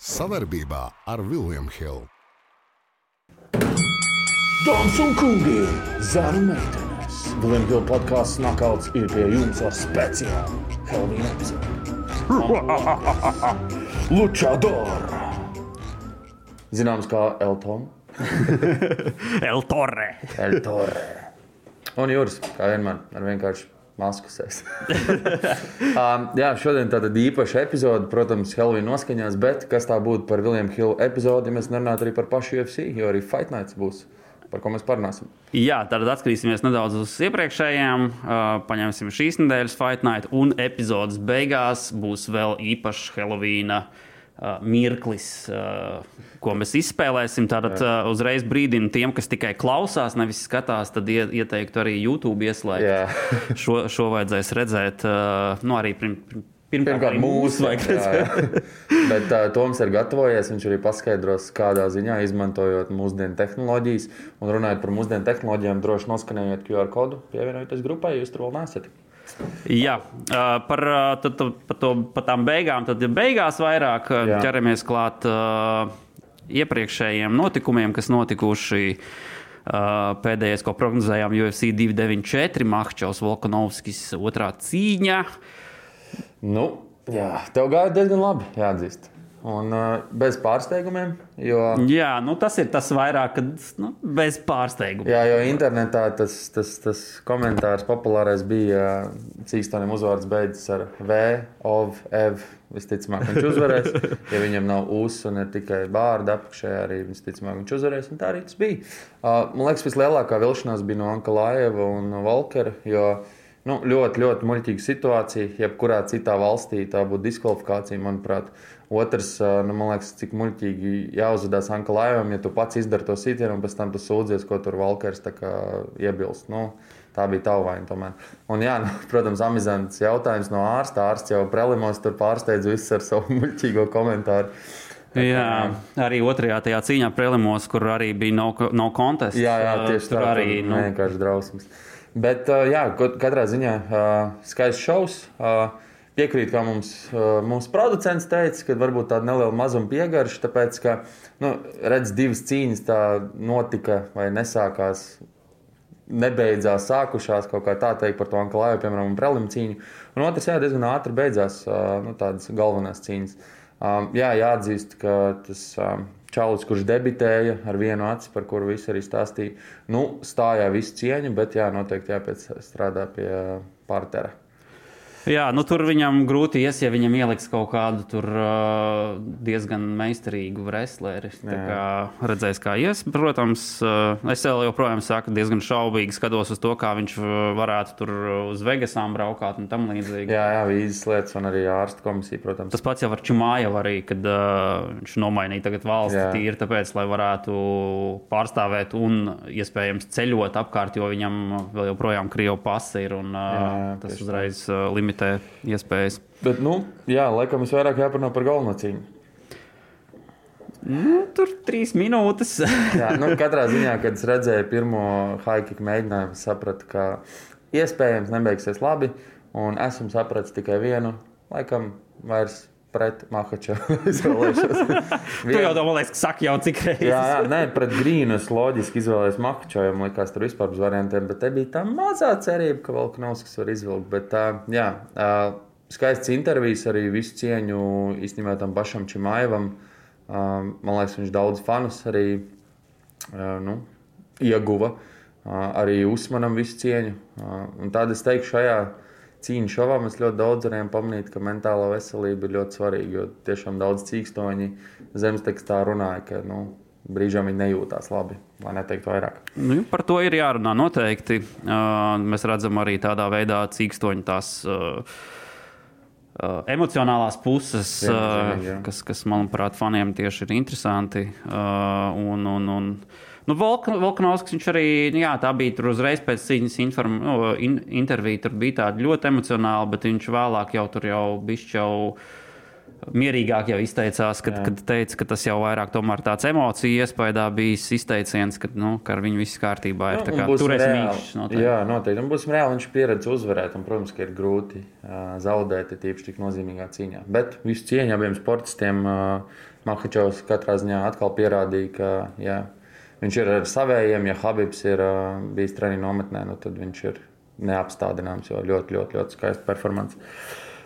Savarbībā ar Vilniņu Hildu. Dāmas un kungi, zēna meitenes, Vilniņa Hilda podkāsts Nakauts ir pie jums ar speciālu Helvīnu epizodi. Lučador! Zināms kā Elton. El Torre. El Torre. Un Juris, kā vienmēr, ar vienkārši masku sēs. um, jā, šodien tāda īpaša epizode, protams, Helvīna noskaņās, bet kas tā būtu par Vilniņu Hildu epizodi, ja mēs nerunātu arī par pašu UFC, jo arī Fight Nights būs. Par ko mēs parunāsim? Jā, tad atskatīsimies nedaudz uz iepriekšējiem. Uh, paņemsim šīs nedēļas Fight Night, un epizodes beigās būs vēl īpašs Helovīna uh, mirklis, ko mēs izspēlēsim. Tātad uzreiz brīdinu tiem, kas tikai klausās, nevis skatās, tad ie, ieteiktu arī YouTube ieslēgt. Šo, šo vajadzēs redzēt. Nu, arī prim, Pirmkārt, mūsu vajag. Bet uh, Toms ir gatavojies. Viņš arī paskaidros, kādā ziņā izmantojot mūsdienu tehnoloģijas. Un runājot par mūsdienu tehnoloģijām, droši noskanējiet QR kodu, pievienojieties grupai, jūs tur vēl nesat. Jā, par, tad, par, to, par tām beigām. Tad ja beigās vairāk Jā. ķeramies klāt ā, iepriekšējiem notikumiem, kas notikuši. ā, Pēdējais, ko prognozējām, UFC 294, Mahčovs, Volkanovskis, otrā cīņa. Nu, jā, tev gāja diezgan labi, jāatzīst. Un uh, bez pārsteigumiem, jo, Jā, nu, tas ir tas vairāk, kad nu, bez pārsteiguma. jā, jo internetā tas, tas, tas komentārs populārais bija, Cīkstonim uzvārds beidzas ar V, OV, EV. Visticamāk, viņš uzvarēs. Ja viņam nav ūsas un ir tikai bārda apakšā, arī visticamāk, viņš uzvarēs. Un tā arī tas bija. Uh, man liekas, vislielākā vilšanās bija no Ankalājeva un Valkera. Jo, Nu, ļoti, ļoti muļķīga situācija. Jebkurā citā valstī tā būtu diskvalifikācija, manuprāt. Otrs, nu, man liekas, cik muļķīgi jāuzvedās Ankalājam, ja tu pats izdari to sitienu un pēc tam tu sūdzies, ko tur kā iebilst. Nu, tā bija tava vaina. Tomēr. Un, jā, nu, protams, amizants jautājums no ārsta. Ārsts jau prelimos tur pārsteidz visus ar savu muļķīgo komentāru. Jā, arī otrajā tajā cīņā prelimos, kur arī bija no, no contest. Jā, jā tieši tur tā. arī. tur Nu, vienkārši drausmas. Bet, jā, katrā ziņā skaists šovs. Uh, Piekrīt, kā mums, mūsu producents teica, ka varbūt tāda neliela mazuma piegarša, tāpēc, ka, nu, redz, divas cīņas tā notika vai nesākās, nebeidzās, sākušās kaut kā tā teikt par to Anklāju, piemēram, Prelim cīņu. Un otrs, jā, diezgan ātri beidzās nu, tādas galvenās cīņas. Jā, jāatzīst, ka tas čalis, kurš debitēja ar vienu aci, par kuru visi arī stāstīja, nu, stājā visu cieņu, bet jā, noteikti jāpēc strādā pie partera. Jā, nu tur viņam grūti ies, ja viņam ieliks kaut kādu tur uh, diezgan meistarīgu wrestleri. Redzēs, kā ies. Protams, uh, es joprojām saku, diezgan šaubīgi skatos uz to, kā viņš varētu tur uz Vegasām braukāt un tam līdzīgi. Jā, jā, vīzes lietas un arī ārsta komisija, protams. Tas pats jau ar Čumāju arī, kad uh, viņš nomainīja tagad valsti Jā. tīri tāpēc, lai varētu pārstāvēt un iespējams ceļot apkārt, jo viņam vēl joprojām krievu pasi ir un uh, Jā, jā, tas uzreiz uh, limitē iespējas. Bet, nu, jā, laikam es vairāk jāparunā par galveno cīņu. Nu, tur trīs minūtes. Jā, nu, katrā ziņā, kad es redzēju pirmo haiku mēģinājumu, sapratu, ka iespējams nebeigsies labi. Un esmu sapratis tikai vienu, laikam, vairs pret Mahačevu tu jau man liekas, saki jau cik reizes. Jā, jā, nē, pret Grīnu es loģiski izvēlējos Mahačevu. Man liekas, tur vispār bez variantiem, bet te bija tā mazā cerība, ka Volkanovskis var izvilkt. Bet, uh, jā, uh, skaists intervijas arī visu cieņu īstenībā tam pašam Čimaivam. Uh, man liekas, viņš daudz fanus arī uh, nu, ieguva. Uh, arī Usmanam visu cieņu. Uh, un tad es teikšu, šajā cīņu šovā mēs ļoti daudz varējām pamanīt, ka mentālā veselība ir ļoti svarīga. Jo tiešām daudz cīkstoņi zemestekstā runāja, ka nu, brīžām viņi nejūtās labi, lai neteiktu vairāk. Nu, par to ir jārunā noteikti. Uh, mēs redzam arī tādā veidā cīkstoņu tās. Uh, Uh, emocionālās puses, uh, Viennozīmīgi, jā. kas, kas, manuprāt, faniem tieši ir interesanti. Uh, un, un, un, nu, Volk- Volkanovskis viņš arī, nu jā, tā bija tur uzreiz pēc cīņas inform, nu, in, intervija, tur bija tāda ļoti emocionāla, bet viņš vēlāk jau tur jau bišķi jau mierīgāk jau izteicās, kad, Jā. kad teica, ka tas jau vairāk tāds emociju iespējā bijis izteiciens, ka, nu, ka ar viņu viss kārtībā ir. Nu, kā reāli. īkšķis noteikti. Jā, noteikti. Un būsim reāli. Viņš pieredz uzvarēt. Un, protams, ka ir grūti uh, zaudēt, tīpaši tik nozīmīgā cīņā. Bet visu cieņu abiem sportistiem. Uh, Mahačovs katrā ziņā atkal pierādīja, ka jā, viņš ir ar savējiem. Ja Habibs ir uh, bijis treniņu nometnē, nu, tad viņš ir neapstādināms, jo ļoti, ļoti, ļoti skaists performance.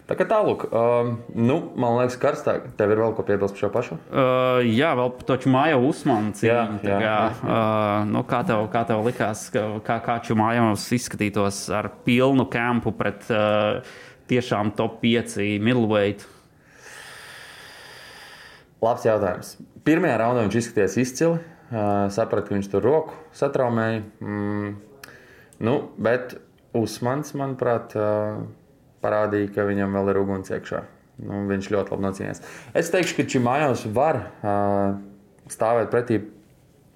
Tā kā tālāk, um, nu, man liekas, karstāk. Tev ir vēl ko piebilst par šo pašu? Uh, jā, vēl taču māja uzmanība. Jā, jā, kā, uh, nu, kā, tev, kā tev likās, ka, kā, kā Čumājovs izskatītos ar pilnu kampu pret uh, tiešām top 5 middleweight? Labs jautājums. Pirmajā raundā viņš izskatījās izcili. Sapratu, ka viņš tur roku satraumēja. Mm, nu, bet Usmans, manuprāt, parādīja, ka viņam vēl ir uguns iekšā. Nu, viņš ļoti labi nocīnījās. Es teikšu, ka Čimājos var uh, stāvēt pretī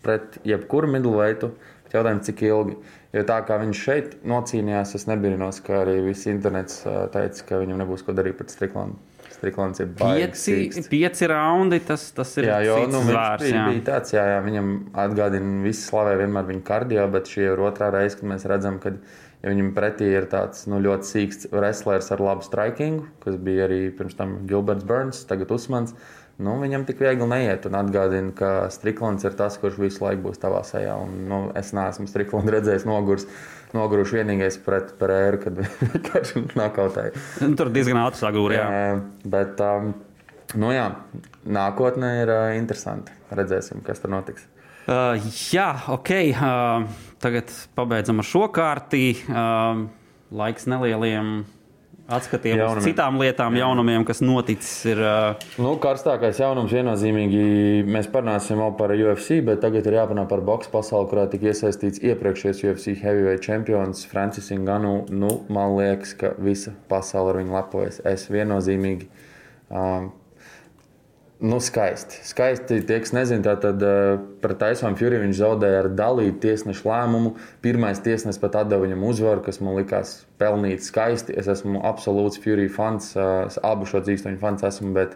pret jebkuru middleweightu. Jautājums, cik ilgi. Jo tā kā viņš šeit nocīnījās, es nebrīnos, ka arī viss internets teica, ka viņam nebūs ko darīt pret Striklānu. Striklāns ir pieci, pieci raundi. Tas, tas ir jā, jo, nu, zvērs, bija, jā. bija tāds, jā, jā, viņam atgādina, visi slavē vienmēr viņa kardio, bet šī ir otrā reize, kad mēs redzam, ka ja viņam pretī ir tāds nu, ļoti sīgs wrestlers ar labu strikingu, kas bija arī pirms tam Gilberts Burns, tagad Usmans. Nu, viņam tik viegli neiet, un atgādina, ka Striklants ir tas, kurš visu laiku būs tavā sejā. Un, nu, es neesmu Striklandu redzējis nogurs. Noguruši vienīgais pret Pereiru, kad viņš nokautēja. Nu, Tur diezgan ātri sagūrīja. Jā, bet um, nu, jā, nākotnē ir uh, interesanti. Redzēsim, kas tur notiks. Uh, jā, ok. Uh, tagad pabeidzam ar šo kārti. Uh, laiks nelieliem atskatiem Jaunumiem. citām lietām, jaunumiem, kas noticis. Ir, uh, Nu, karstākais jaunums viennozīmīgi mēs parunāsim vēl par UFC, bet tagad ir jāpanā par boxe pasauli, kurā tika iesaistīts iepriekšējais UFC heavyweight čempions Francis Nganu. Nu, man liekas, ka visa pasaule ar viņu lepojas. Es viennozīmīgi. Um, Nu, skaisti. Skaisti. Tie, kas nezina, tad uh, pret Taisonu Fury viņš zaudēja ar dalītu tiesnešu lēmumu. Pirmais tiesnesis pat deva viņam uzvaru, kas man likās pelnīt skaisti. Es esmu absolūts Fury fans, uh, abu šo dzīvoņu fans esmu. Bet,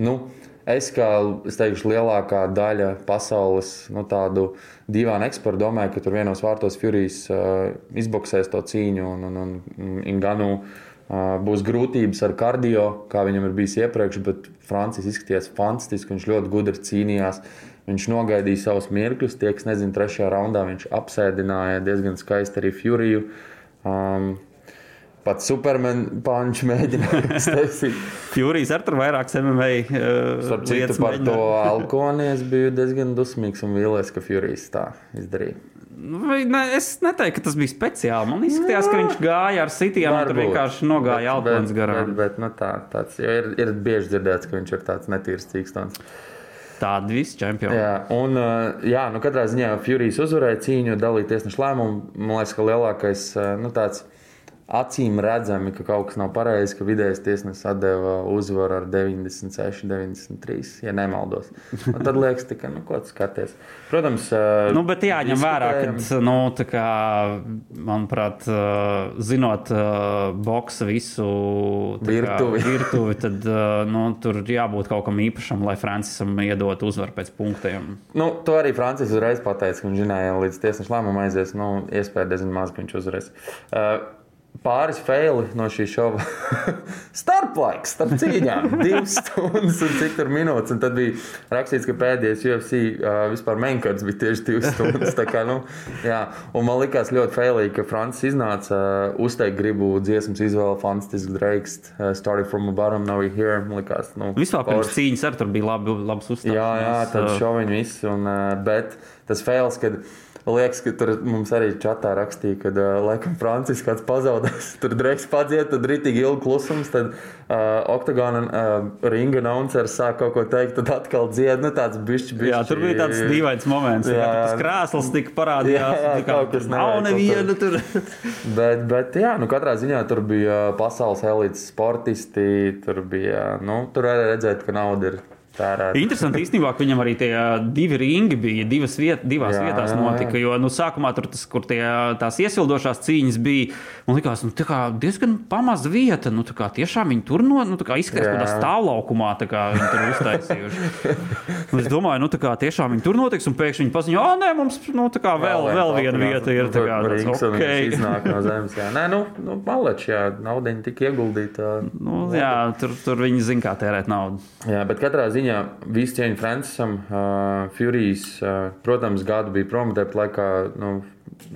nu, es kā es teikšu, lielākā daļa pasaules nu, tādu dīvainu ekspertu domāju, ka tur vienos vārtos Furijs uh, izboksēs to cīņu un, un, un Inganu. Uh, būs grūtības ar kardio, kā viņam ir bijis iepriekš, bet Francis izskatījās fantastiski. Viņš ļoti gudri cīnījās. Viņš nogaidīja savus mirkļus. Tie, kas nezina, trešajā raundā viņš apsēdināja diezgan skaisti arī Furiju. Um, Pat Superman punch mēģināja iztaisīt. Furijs ar tur vairākas MMA uh, Starp citu, par mēģina- to Alkoni es biju diezgan dusmīgs un vīlies, ka Furijs tā izdarīja. Ne, es neteiktu, ka tas bija speciāli. Man izskatījās, ka viņš gāja ar sitiem un tur vienkārši nogāja Alkons garām. Bet, bet nu, tā, tāds, ir, ir bieži dzirdēts, ka viņš ir tāds netīrs cīkstons. Tādi visi čempioni. Jā, un jā, nu, katrā ziņā Furijs uzvarēja cīņu, dalīja tiesnešu lēmumu. Man liekas, ka lielākais nu, tāds acīm redzami, ka kaut kas nav pareizi, ka vidējais tiesnesis atdeva uzvaru ar 96, 93, ja nemaldos. Un tad liekas, ka, nu, ko skaties. Protams, Nu, bet jāņem vērā, ka, nu, kā, manuprāt, zinot boxa visu tā kā Virtuvi. virtuvi tad nu, tur jābūt kaut kam īpašam, lai Francisam iedot uzvaru pēc punktiem. Nu, to arī Francis uzreiz pateica, ka viņš zināja, ka līdz tiesneša lēmumam aizies. Nu, iespēja diezgan maz, ka viņš uzvarēs. Uh, Pāris faili no šī šova. Starplaiks, starp cīņām. Divas stundas un cik tur minūtes. Un tad bija rakstīts, ka pēdējais UFC uh, vispār menkārts bija tieši divas stundas. Kā, nu, jā. un man likās ļoti failīgi, ka Francis iznāca uh, uzteikt gribu dziesmas izvēle, fantastisks Drakes, uh, Started from a bottom, now we're here. Man likās, nu, Vispār pirms cīņas arī tur bija labi, labs uzstāšanās. Jā, jā, tad Uh, šoviņi viss. Un, uh, bet tas fails, kad liekas, ka tur mums arī čatā rakstīja, ka, uh, laikam, Francis kāds pazaudēs. Tur drēks padziet, tad rītīgi ilgi klusums. Tad uh, oktagona uh, ringa announcers sāk kaut ko teikt, tad atkal dzied. Nu, tāds bišķi, bišķi. Jā, tur bija tāds dīvains moments, Jā, jā. tas krēsls tika parādījās. Jā, jā, tā kā kaut kas nav neviena tur. Bet, bet jā, nu, katrā ziņā tur bija pasaules elites sportisti. Tur bija, nu, tur arī redzēt, ka nauda ir tērēta. Interesanti īstenībā, ka viņam arī tie divi ringi bija divas viet, divās Jā, jā, vietās jā, notika. jā. Jo nu, sākumā tur tas, kur tie, tās iesildošās cīņas bija, man liekas, nu, diezgan pamaza vieta. Nu, kā tiešām viņi tur no, nu, izskatās, Jā. ka tādā stāvlaukumā tā kā viņi tur uztaisījuši. Un es domāju, nu, kā tiešām viņi tur notiks, un pēkšņi viņi paziņo, ah, nē, mums nu, tā kā vēl, vēl viena vieta ir. Tā kā, un viņš okay. iznāk no zemes. Jā, nē, nu, nu maleč, jā, naudiņa tika ieguldīta. nu, jā, tur, tur viņi zina, kā tērēt naudu. Jā, bet katrā ziņā ziņā visu cieņu Francisam. Uh, Furijas, uh, protams, gadu bija prom, tāpat laikā nu,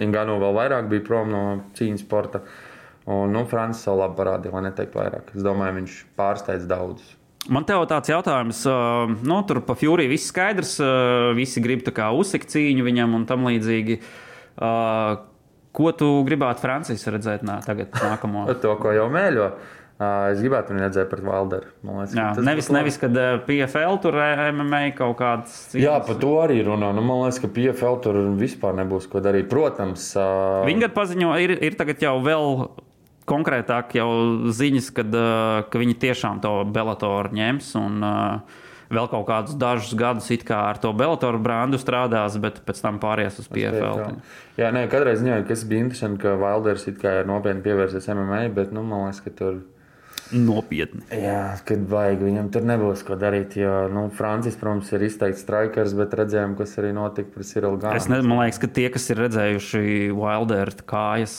Ingano vēl vairāk bija prom no cīņas sporta. Un nu, Francis jau labi parādīja, lai neteikt vairāk. Es domāju, viņš pārsteidz daudzus. Man te ir tāds jautājums, uh, nu, tur pa Fjūrī viss skaidrs, uh, visi grib uzsākt cīņu viņam un tam līdzīgi. Uh, ko tu gribētu Francijas redzēt nā, tagad, nākamo? to, ko jau mēļo. Es gribētu viņu redzēt pret Valderu. Liekas, jā, nevis, nevis, kad PFL tur MMA kaut kāds. Cīņas. Jā, par to arī runā. Nu, man liekas, ka PFL tur vispār nebūs ko darīt. Protams, viņi gadu paziņo, ir, ir tagad jau vēl konkrētāk jau ziņas, kad, ka viņi tiešām to Belatoru ņems. Un, Vēl kaut kādus dažus gadus ar to Belatoru brandu strādās, bet pēc tam pāries uz PFL. Jā, nē, kādreiz ziņoja, kas bija interesanti, ka Wilders ir nopietni pievērsies MMA, bet nu, man liekas, ka tur nopietni. Jā, kad vajag viņam tur nebūs ko darīt. Jo nu, Francis, protams, ir izteikts strikers, bet redzējām, kas arī notika pret Cyril Gānu. Es nezinu, man liekas, ka tie, kas ir redzējuši Wilderu kājas,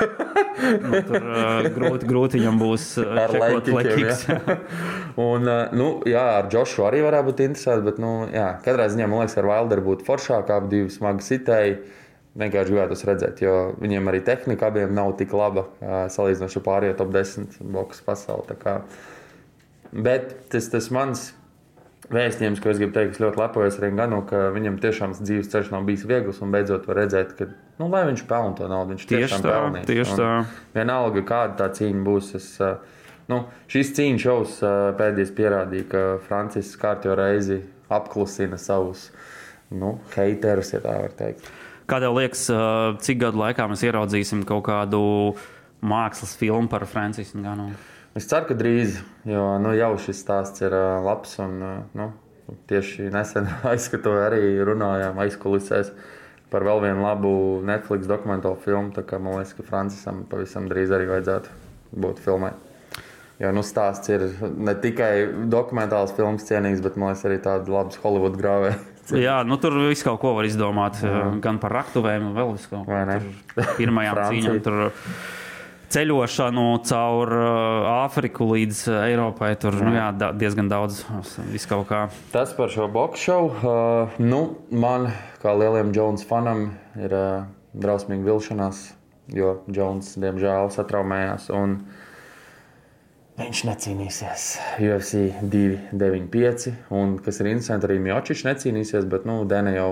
nu, tur grūti, grūti viņam būs ar lekiks. Un, nu, jā, ar Džošu arī varētu būt interesanti, bet, nu, jā, katrā ziņā, man liekas, ar Wilderu būtu foršāk, ap divi smagi sitēji vienkārši gribētu redzēt, jo viņiem arī tehnika abiem nav tik laba salīdzinot ar pārējiem top 10 boxe pasaulē. Bet tas, tas mans vēstījums, ko es gribu teikt, es ļoti lepojos ar Ganu, ka viņam tiešām dzīves ceļš nav bijis viegls un beidzot var redzēt, ka, nu, viņš pelna to naudu, viņš tieši tiešām pelnīs. Tieši tā. Vienalga, kāda tā cīņa būs. Es, nu, šis cīņas šovs pēdējais pierādīja, ka Francisks kārtībā reizi apklusina savus nu, haterus, ja tā var teikt. Kā tev liekas, cik gadu laikā mēs ieraudzīsim kaut kādu mākslas filmu par Franciju Ganu? Es ceru, ka drīz, jo nu, jau šis stāsts ir labs. Un, nu, tieši nesen aizskatu arī runājām aizkulisēs par vēl vienu labu Netflix dokumentālu filmu. Tā kā man liekas, ka Francisam pavisam drīz arī vajadzētu būt filmai. Jo nu, stāsts ir ne tikai dokumentāls filmas cienīgs, bet man liekas, arī tāds labs Holivudas grāvējs. Jā, nu, tur viss kaut ko var izdomāt. Jā. Gan par raktuvēm, gan vēl visu kaut ko. Pirmajām cīņām tur ceļošanu caur Āfriku līdz Eiropai. Tur nu, jā, diezgan daudz viskaut kā. Tas par šo boxu šovu. Uh, nu, man, kā lielam Jonas fanam, ir uh, drausmīgi vilšanās, jo Jonas, diemžēl, satraumējās. Un, uh, Viņš necīnīsies. UFC 295, un kas ir interesanti, arī Mjočičs necīnīsies, bet nu, Dēna jau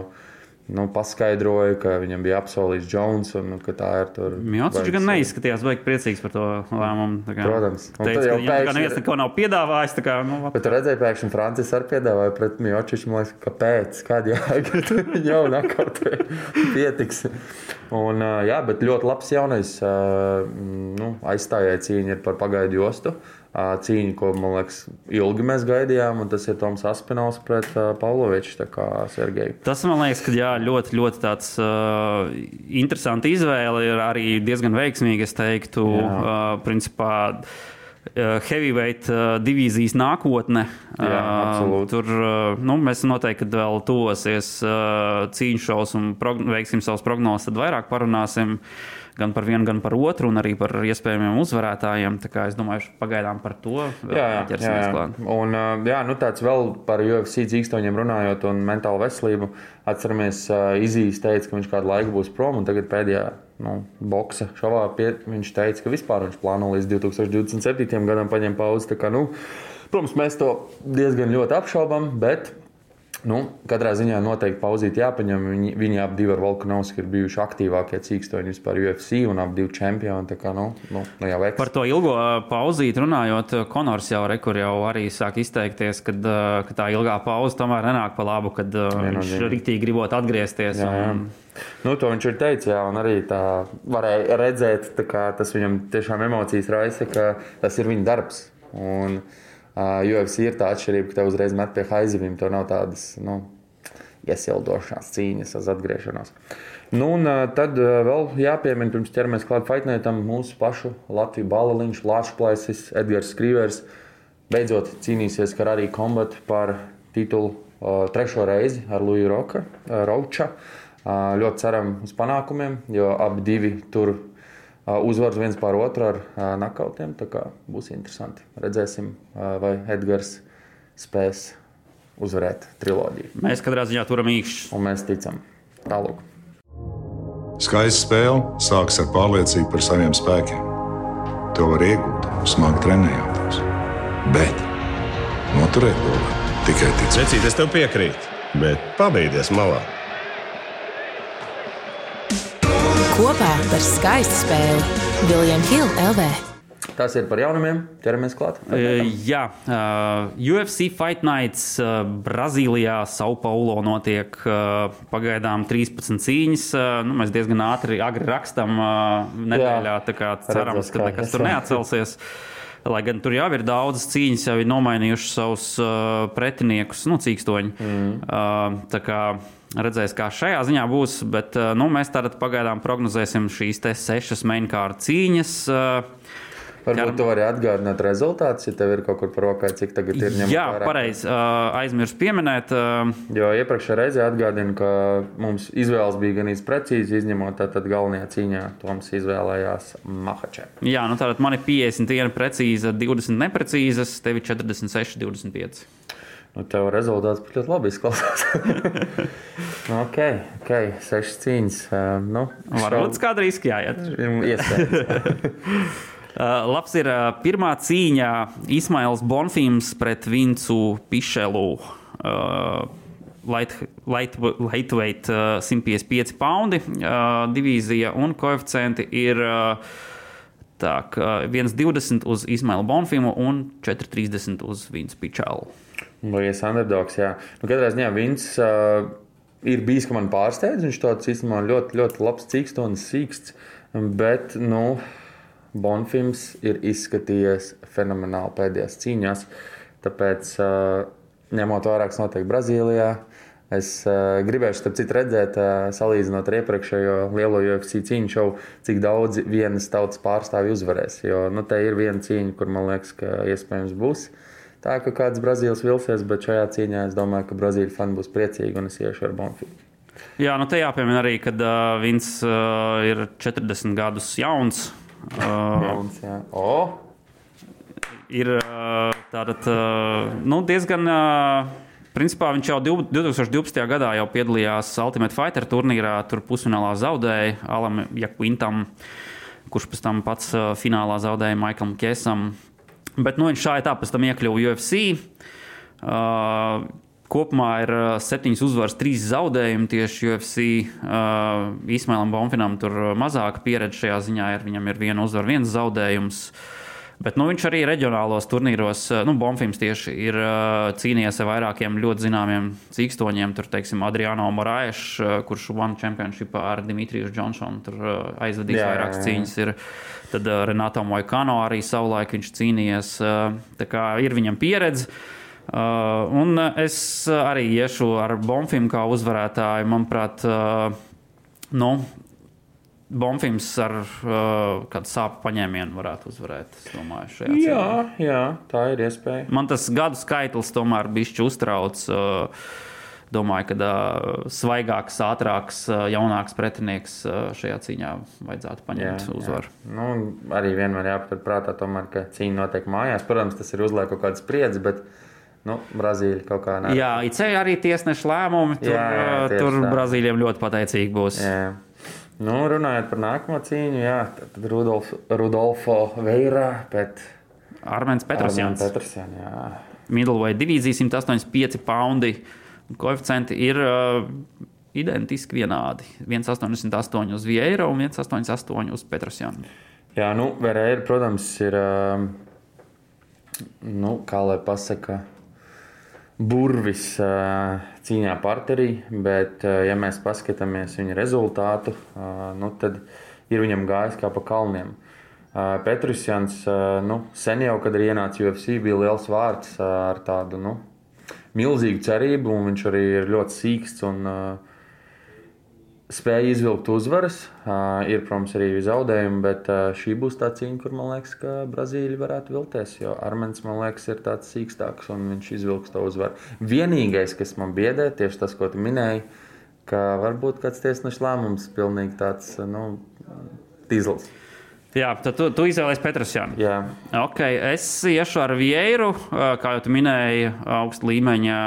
nu, paskaidroja, ka viņam bija apsolīts Jones, un nu, ir. Mjočičs gan neizskatījās baigi priecīgs par to lēmumu. Kā, Protams. Teica, jau pēkšņi... Viņam neviens neko nav piedāvājis. Kā, nu, bet tu redzēji, pēkšņi Francis arī piedāvāja pret Mjočiču, man liekas, kāpēc, kāda jēga, viņa jau nakaut pietiks. Un, jā, bet ļoti labs jaunais nu, aizstājēja cīņa par pagaidu jostu cīņu, ko man liekas, ilgi mēs gaidījām. Tas ir Toms Aspināls pret uh, Pavloviču, kā Sergeju. Tas man liekas, ka jā, ļoti, ļoti tāds uh, interesants izvēle ir arī diezgan veiksmīga. Es teiktu, jā. uh, principā. Heavyweight uh, divīzijas nākotne. Jā, absolūti. tur nu, mēs noteikti vēl tuvosies cīņu šovs un veiksim savus prognozes, tad vairāk parunāsim. Gan par vienu, gan par otru, un arī par iespējamiem uzvarētājiem. Tā kā es domāju, pagaidām par to jā. klāt. Un, jā, nu tāds vēl par UFC dzīkstoņiem runājot un mentālu veselību. Atceramies, Izīs teica, ka viņš kādu laiku būs prom, un tagad pēdējā nu, boxa šovā pie, viņš teica, ka vispār viņš plāno līdz 2027. gadam paņemt pauzi. Kā, nu, protams, mēs to diezgan ļoti apšaubām, bet Nu, katrā ziņā noteikti pauzīt jāpaņem. Viņi, viņi ap divi ar Volkanovski ir bijuši aktīvākie cīkstoņi vispār UFC un ap divi čempioni. Kā, nu, nu, nu jau Par to ilgo pauzīt runājot, Konors jau, re, jau arī sāk izteikties, kad, ka tā ilgā pauze tomēr nenāk pa labu, kad viņš rīktīgi gribot atgriezties. Jā, jā. Un... Nu, to viņš ir teicis, jā, un arī tā varēja redzēt, kā tas viņam tiešām emocijas raisa, ka tas ir viņa darbs. Un, Uh, UFC ir tā atšķirība, ka te uzreiz met pie haizivīm. Tur nav tādas nu, iesildošanās cīņas, uz atgriešanos. Nu, un, tad vēl jāpiemina, pirms ķeramies klāt Faitnētam, mūsu pašu Latviju balaliņš, Lāčplaisis, Edgars Skrīvers. Beidzot cīnīsies Karārī Kombat par titulu trešo reizi ar Luiju Roka, Rauča. Ļoti ceram uz panākumiem, jo abi divi tur uzvaras viens pār otru ar nakautiem. Būs interesanti. Redzēsim, vai Edgars spēs uzvarēt triloģiju. Mēs katrā ziņā turam īkšķi. Un mēs ticam. Tālāk. Skaista spēle sākas ar pārliecību par saviem spēkiem. To var iegūt, smagi trenējoties. Bet noturēt to var tikai ticēt. Vecīt, es tev piekrītu, bet pabeigties malā. Par skaistu spēli Viljams Hilde LV. Tas ir par jaunumiem. Ķeramies klāt. Uh, jā, uh, UFC Fight Nights uh, Brazīlijā, Sao Paulo notiek uh, pagaidām 13 cīņas. Uh, nu, mēs diezgan ātri agri rakstam uh, nedēļā, tā kā cerams, ka nekas tur neatcelsies. Lai gan tur jau ir daudzas cīņas, jau ir nomainījuši savus uh, pretiniekus, nu, cīkstoņi. Mm. Uh, tā kā redzēs, kā šajā ziņā būs, bet uh, nu, mēs tātad pagaidām prognozēsim šīs sešas mainkārta cīņas. Uh, Varbūt tu vari atgādināt rezultātus, ja tev ir kaut kur par rokai, cik tagad ir ņemts. Jā, pareizi. Uh, aizmirsu pieminēt. Uh, jo iepriekšējā reizē atgādinu, ka mums izvēles bija gan īsti precīzi, izņemot tātad galvenajā cīņā. Toms izvēlējās Mahačē. Jā, nu tātad man ir 51 precīza, 20 neprecīzas, tev ir 46, 25. Nu, tev rezultāts ļoti labi izklausās. nu, ok, ok, sešas cīņas. Uh, nu, Varbūt šau... kāda riska jāiet. Iespējams. Uh, labs ir uh, pirmā cīņa Ismails Bonfīms pret Vincu Pišelu. Uh, light, light, lightweight uh, 155 poundi uh, divīzija un koeficienti ir uh, tā, uh, 1,20 uz Ismailu Bonfīmu un 4,30 uz Vincu Pičelu. Liekas, underdogs. Jā. Nu, katrā ziņā Vins uh, ir bijis, ka man pārsteidz. Viņš tāds īstenībā ļoti, ļoti labs cīkstons, sīksts. Bet, nu, Bonfims ir izskatījies fenomenāli pēdējās cīņās. Tāpēc, ņemot vērā, kas notiek Brazīlijā, es gribēju, starp citu, redzēt, salīdzinot ar iepriekšējo lielo UFC cīņu šovu, cik daudz vienas tautas pārstāvju uzvarēs. Jo nu, te ir viena cīņa, kur man liekas, ka iespējams būs. Tā kā kāds Brazīlijas vilsies, bet šajā cīņā es domāju, ka Brazīlijas fani būs priecīgi un es iešu ar Bonfimu. Jā, nu te jāpiemina arī, ka uh, viņš uh, ir 40 gadus jauns. Jauns, jā. O! Ir tātad, nu, diezgan. Principā viņš jau 2012. gadā jau piedalījās Ultimate Fighter turnīrā. Tur pusfinālā zaudēja Alam Jakvintam, kurš pēc tam pats finālā zaudēja Maiklam Kesam. Bet nu, viņš šādi tā pēc tam iekļuva UFC. Uh, Kopumā ir septiņas uzvaras, trīs zaudējumi tieši UFC. Uh, Īsmēlam Bonfinam tur mazāka pieredze šajā ziņā ir. Viņam ir viena uzvara, viens zaudējums. Bet nu, viņš arī reģionālos turnīros, nu, Bonfīms tieši ir uh, cīnījies ar vairākiem ļoti zināmiem cīkstoņiem. Tur, teiksim, Adriano Moraes, uh, kurš One Championship ar Dimitriju Johnsonu tur aizvadījis jā, vairākas cīņas. Ir, tad Renato Moikano arī savulaik viņš cīnījies. Tā kā ir viņam pieredze. Uh, un es arī iešu ar Bonfim kā uzvarētāju. Manuprāt, uh, nu, Bonfims ar uh, kādu sāpju paņēmienu varētu uzvarēt. Domāju, jā, jā, tā ir iespēja. Man tas gadu skaitlis tomēr bija uztrauc. Uh, domāju, ka uh, svaigāks, ātrāks, uh, jaunāks pretinieks uh, šajā cīņā vajadzētu paņemt jā, uzvaru. Jā. Nu, arī vienmēr jāpaturprātā, tomēr, ka cīņa notiek mājās. Protams, tas ir uzliek kaut kādas spriedzes, bet Nu, Brazīlija kaut kā nē. Jā, ICE arī tiesneša lēmumi. Tur, jā, jā, tur tā. Brazīlijam ļoti pateicīgi būs. Jā. Nu, runājot par nākamo cīņu, jā, tad Rudolf, Rudolfo Veira pret Armēns Petrosjans. Petrosjan, jā. Middleweight divīzija 185 poundi. Koeficienti ir uh, identiski vienādi. 1,88 uz Vieira un 1,88 uz Petrosjanu. Jā, nu, Veira, protams, ir, uh, nu, kā lai pasaka, burvis cīņā parterī, bet, ja mēs paskatāmies viņa rezultātu, nu, tad ir viņam gājis kā pa kalniem. Petrusjans nu, sen jau, kad ir ienācis UFC, bija liels vārds ar tādu nu, milzīgu cerību, un viņš arī ir ļoti sīksts un uh, spēja izvilkt uzvaras. Uh, ir, protams, arī zaudējumi, bet uh, šī būs tā cīņa, kur man liekas, ka Brazīlija varētu vilties. Jo Armēns, man liekas, ir tāds sīkstāks un viņš izvilks to uzvaru. Vienīgais, kas man biedē, tieši tas, ko tu minēji, ka varbūt kāds tiesneša lēmums pilnīgi tāds nu, tīzls. Jā, tad tu, tu izvēlējies Petrusjānu. Jā, Okay, es iešu ar Vieiru, uh, kā jau tu minēji, augsta līmeņa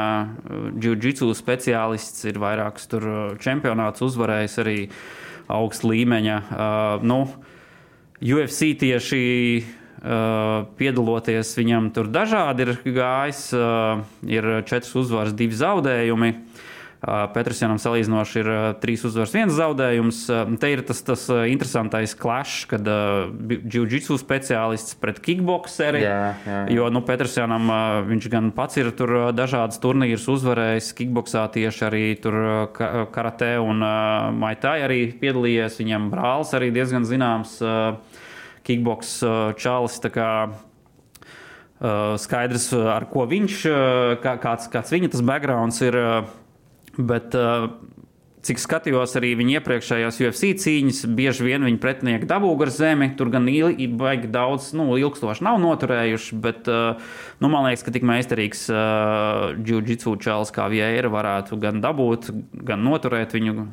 jiu-jitsu speciālists. Ir vairākus tur čempionātus uzvarējis arī augsta līmeņa. Nu, UFC tieši piedaloties viņam tur dažādi ir gājis. Ir četras uzvaras, divi zaudējumi. Uh, Petrusjanam salīdzinoši ir trīs uzvaras, viens zaudējums. Te ir tas, tas interesantais klašs, kad uh, jiu-jitsu speciālists pret kickboxeri. jā, jā. Jo nu, Petrusjanam uh, viņš gan pats ir tur dažādas turnīrus uzvarējis, kickboxā tieši arī tur ka- karate un uh, maitai arī piedalījies. Viņam brālis arī diezgan zināms uh, kickbox uh, čalis. Uh, skaidrs, ar ko viņš, uh, kā, kāds, kāds viņa tas backgrounds ir. uh, Bet, uh, cik skatījos arī viņa iepriekšējās UFC cīņas, bieži vien viņa pretinieki dabū gar zemi. Tur gan ilgi, baigi daudz, nu, ilgstoši nav noturējuši. Bet uh, nu, man liekas, ka tik meistarīgs uh, jiu-jitsu čels kā Vieira varētu gan dabūt, gan noturēt viņu.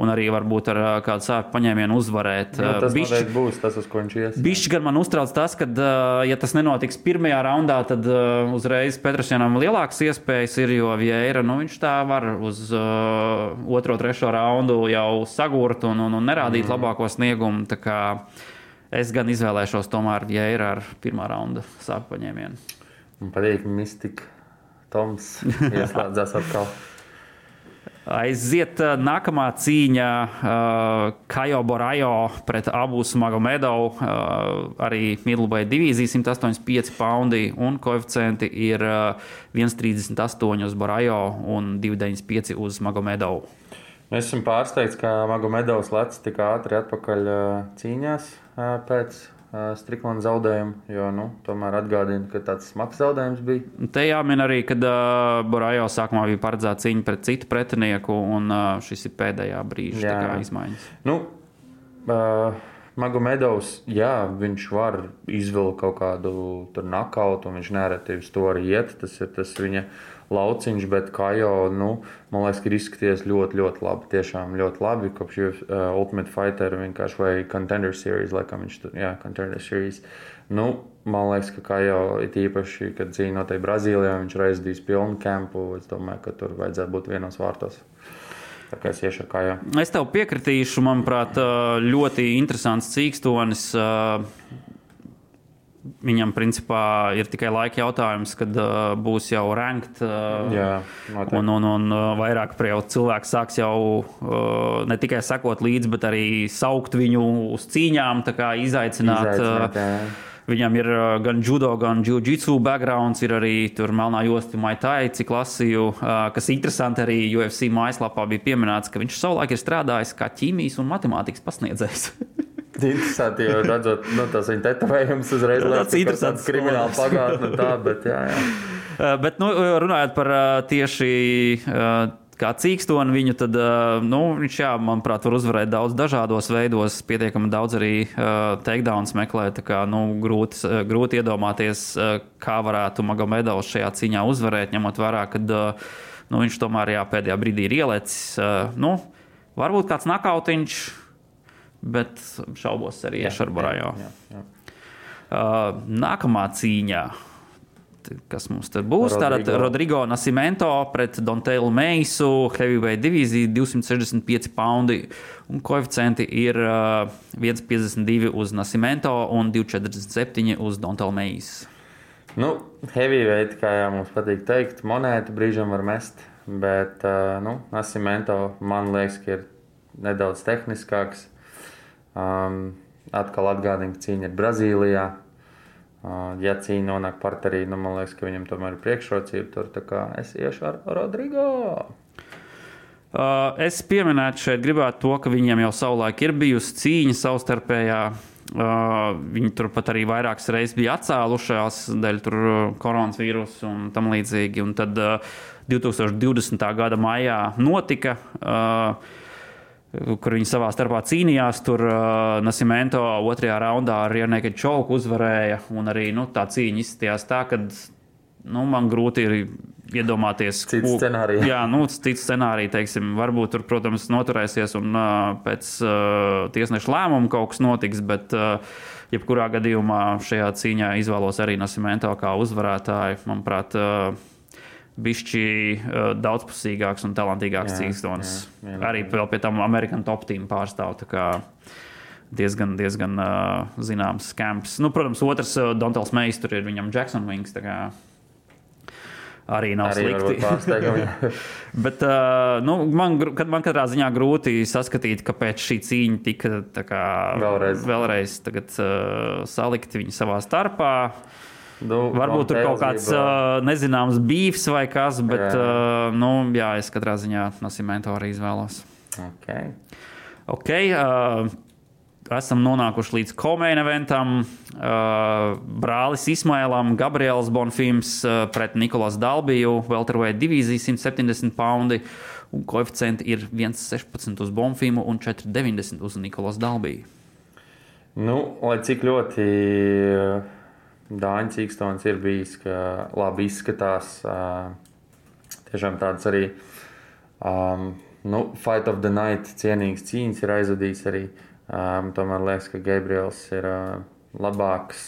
Un arī varbūt ar kādu sāpju paņēmienu uzvarēt. Uh, tas bišķi- būs tas, uz ko viņš ies. Bišķi gan man uztrauc tas, ka, ja tas nenotiks pirmajā raundā, tad uzreiz Petrusjanam lielākas iespējas ir, jo Vieira nu, viņš tā var uz uh, otro, trešo raundu jau sagurt un, un, un nerādīt mm. labāko sniegumu. Es gan izvēlēšos tomēr Vieira ar pirmā raunda sāpju paņēmienu. Man patīk, Mistika Toms ieslēdzās atkal. Aiziet uh, nākamā cīņa uh, Kajo Borajo pret Abus Magomedovu. Uh, arī Midlbai divīzija 185 poundi un koeficienti ir uh, 1,38 uz Borajo un 2,95 uz Magomedovu. Mēs esam pārsteigti, ka Magomedovs lec tik ātri atpakaļ cīņās pēc ā, Striklanda zaudējuma. Jo nu, tomēr atgādina, ka tāds smags zaudējums bija. Te jāmin arī, ka uh, Borajo sākumā bija paredzēta cīņa pret citu pretinieku, un uh, šis ir pēdējā brīža izmaiņas. Nu, uh, Magomedovs, jā, viņš var izvilkt kaut kādu nakautu, un viņš nereti uz to arī iet. Tas ir tas viņa lauciņš, bet kā jau, nu, man liekas, ka ir izskaties ļoti, ļoti labi. Tiešām ļoti labi, kopš jau uh, Ultimate Fighter vienkārši vai Contender Series, laikam viņš tur, jā, Contender Series. Nu, man liekas, ka kā jau it īpaši, kad cīņa notiek Brazīlijā, viņš bija pilnu kampu. Es domāju, ka tur vajadzētu būt vienos vārtos. Tā kā es iešu ar kājām. Es tev piekritīšu, manuprāt, uh, ļoti interesants cīkstonis. uh, Viņam, principā, ir tikai laika jautājums, kad uh, būs jau ranked. Uh, Jā, noteikti. Un, un, un uh, vairāk prie cilvēku sāks jau uh, ne tikai sekot līdzi, bet arī saukt viņu uz cīņām, tā kā izaicināt. Izaicināt, uh. Viņam ir uh, gan judo, gan jiu-jitsu backgrounds, ir arī tur melnā josta maitai, cik lasīju, uh, kas interesanti arī UFC mājaslapā bija pieminēts, ka viņš savulaik ir strādājis kā ķīmijas un matemātikas pasniedzējs. Interesanti, jo redzot, nu, tas viņa tetovējumus uzreiz liekas, ka interesants krimināla pagātne un tā, bet jā, jā. Uh, Bet, nu, runājot par uh, tieši uh, kā cīkstoni viņu, tad nu, viņš, jā, manuprāt, var uzvarēt daudz dažādos veidos. Pietiekami daudz arī takedowns meklēt. tā Kā, nu, grūti, grūti iedomāties, kā varētu Magomedovs šajā cīņā uzvarēt, ņemot vērā, ka nu, viņš tomēr jā, pēdējā brīdī ir ielicis. Uh, nu, varbūt kāds nakautiņš, bet šaubos arī iešu ar jā. Uh, nākamā cīņa. T- Kas mums tur būs? Tātad Rodrigo. Rodrigo Nasimento pret Dontēlu Meisu, Heavyweight divīzija 265 poundi. Un koeficienti ir uh, 1,52 uz Nasimento un 2,47 uz Dontēlu Meisu. Nu, heavyweight, kā jau mums patīk teikt, monētu brīžam var mest, bet, uh, nu, Nasimento man liekas, ka ir nedaudz tehniskāks. Um, atkal atgādina, ka cīņa ir Brazīlijā. Uh, ja cīņa nonāk parterī, nu, man liekas, ka viņam tomēr ir priekšrocība tur. Tā kā es iešu ar Rodrigo. Uh, es pieminētu šeit, gribētu to, ka viņiem jau savulaik ir bijusi cīņa savstarpējā. Uh, viņi turpat arī vairākas reizes bija atcēlušās dēļ uh, koronavīrusa un tam līdzīgi. Un tad uh, 2020. gada maijā notika. Uh, kur viņi savā starpā cīnījās. Tur uh, Nasimento otrajā raundā ar Janēku Čauku uzvarēja. Un arī nu, tā cīņa izskatījās tā, ka nu, man grūti ir iedomāties, Cits ko- scenārijs. Jā, nu, cits scenārijs, teiksim, varbūt tur, protams, noturēsies un uh, pēc uh, tiesneša lēmuma kaut kas notiks, bet uh, jebkurā gadījumā šajā cīņā izvēlos arī Nasimento kā uzvarētāju. Manuprāt, uh, bišķi uh, daudzpusīgāks un talantīgāks cīkstons. Arī vēl pie tam Amerikan top team pārstāv. Diezgan, diezgan uh, zināms skams. Nu, protams, otrs uh, Dontals Meijs tur ir viņam Jackson Wings. Arī nav Arī slikti. Bet uh, nu, man, man katrā ziņā grūti saskatīt, kāpēc šī cīņa tika kā, Vēlreiz. vēlreiz tagad, uh, salikta viņa savā starpā. Nu, Varbūt tur kaut kāds uh, nezināms bijis vai kas, bet Jā. uh, nu, jā, es katrā ziņā Nasimento arī izvēlos. Okay. Ok, uh, esam nonākuši līdz komēna eventam. Uh, brālis Ismailam, Gabriels Bonfīms uh, pret Nikolas Dalbiju, Welterweight divīzija 170 poundi. Un koeficienti ir 1,16 uz Bonfīmu un 4,90 uz Nikolas Dalbiju. Nu, lai cik ļoti uh, Dāņu cīkstons ir bijis, ka labi izskatās, tiešām tāds arī um, nu, Fight of the Night cienīgs cīņas ir aizvadījis arī. Um, tomēr liekas, ka Gabriels ir uh, labāks,